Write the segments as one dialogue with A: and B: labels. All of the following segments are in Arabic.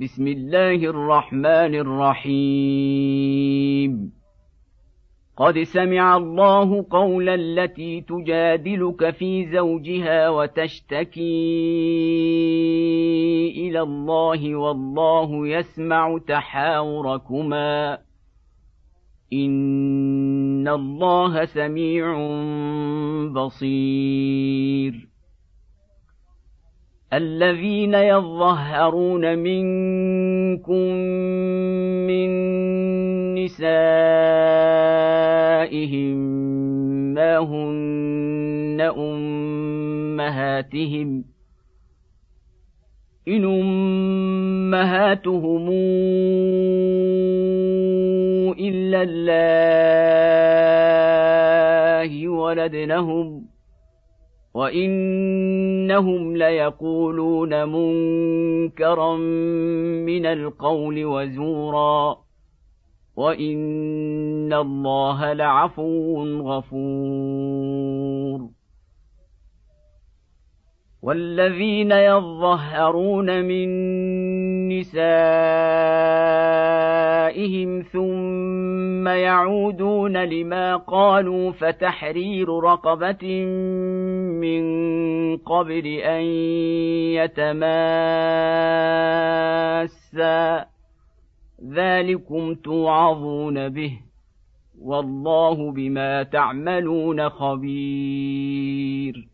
A: بسم الله الرحمن الرحيم قد سمع الله قولا التي تجادلك في زوجها وتشتكي الى الله والله يسمع تحاوركما ان الله سميع بصير الذين يظهرون منكم من نسائهم ما هن امهاتهم ان امهاتهم الا الله ولدنهم وانهم ليقولون منكرا من القول وزورا وان الله لعفو غفور والذين يظهرون من نسائهم ثم يعودون لما قالوا فتحرير رقبه من قبل ان يتماسا ذلكم توعظون به والله بما تعملون خبير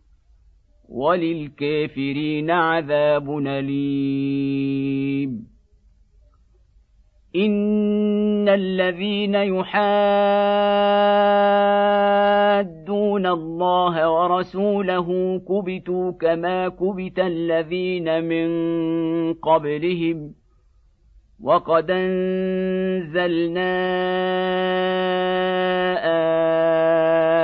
A: وللكافرين عذاب اليم ان الذين يحادون الله ورسوله كبتوا كما كبت الذين من قبلهم وقد انزلنا آه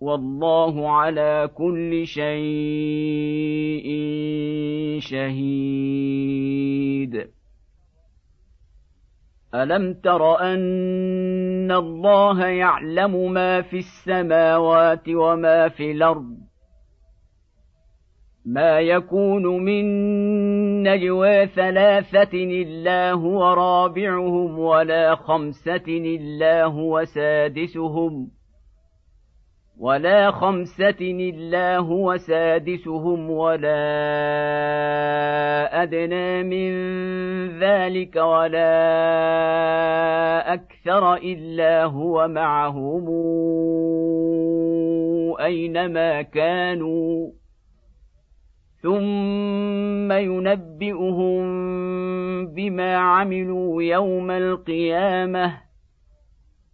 A: والله على كل شيء شهيد الم تر ان الله يعلم ما في السماوات وما في الارض ما يكون من نجوى ثلاثة إلا هو رابعهم ولا خمسة إلا هو سادسهم ۖ ولا خمسة إلا هو سادسهم ولا أدنى من ذلك ولا أكثر إلا هو معهم أينما كانوا ثم ينبئهم بما عملوا يوم القيامه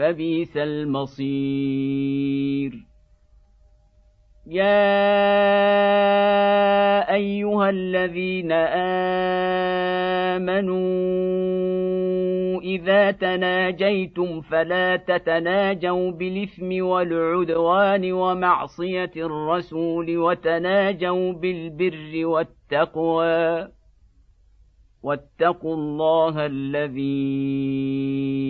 A: فبئس المصير يا ايها الذين امنوا اذا تناجيتم فلا تتناجوا بالاثم والعدوان ومعصيه الرسول وتناجوا بالبر والتقوى واتقوا الله الذي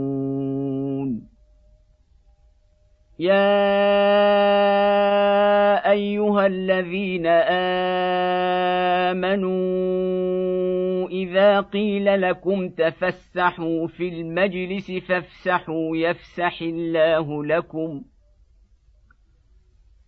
A: يا ايها الذين امنوا اذا قيل لكم تفسحوا في المجلس فافسحوا يفسح الله لكم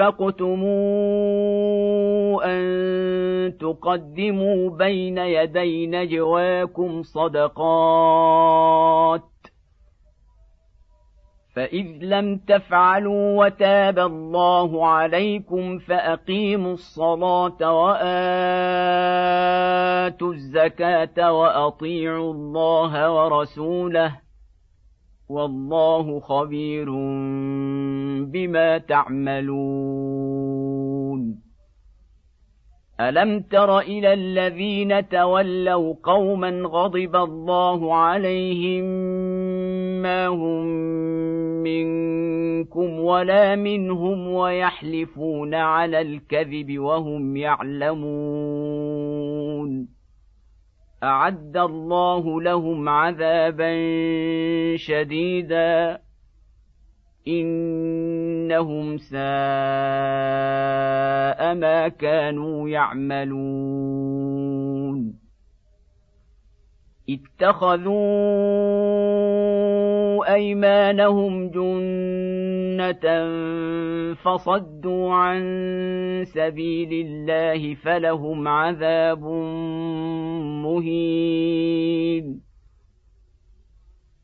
A: فاقتموا أَن تُقَدِّمُوا بَيْنَ يَدَيْ نَجْوَاكُمْ صَدَقَاتٍ فإذ لم تفعلوا وتاب الله عليكم فأقيموا الصلاة وآتوا الزكاة وأطيعوا الله ورسوله والله خبير بما تعملون الم تر الى الذين تولوا قوما غضب الله عليهم ما هم منكم ولا منهم ويحلفون على الكذب وهم يعلمون اعد الله لهم عذابا شديدا انهم ساء ما كانوا يعملون اتخذوا ايمانهم جنه فصدوا عن سبيل الله فلهم عذاب مهين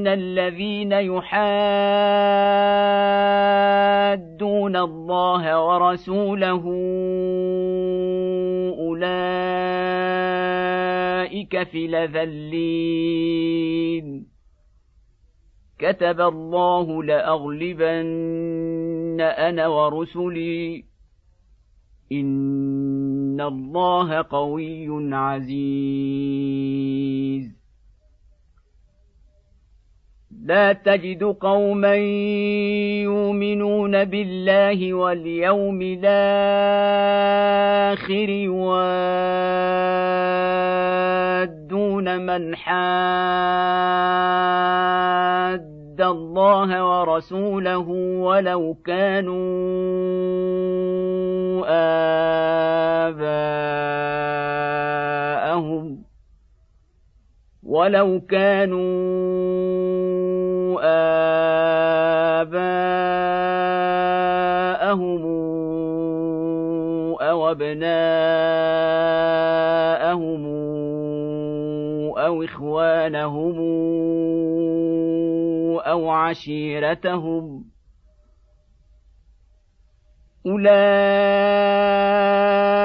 A: ان الذين يحادون الله ورسوله اولئك في لذلين كتب الله لاغلبن انا ورسلي ان الله قوي عزيز لا تجد قوما يؤمنون بالله واليوم الاخر يوادون من حاد الله ورسوله ولو كانوا آباءهم ولو كانوا آباءهم أو أبناءهم أو إخوانهم أو عشيرتهم أولئك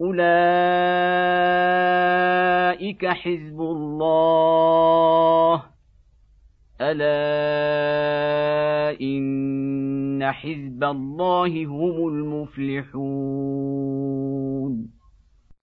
A: اولئك حزب الله الا ان حزب الله هم المفلحون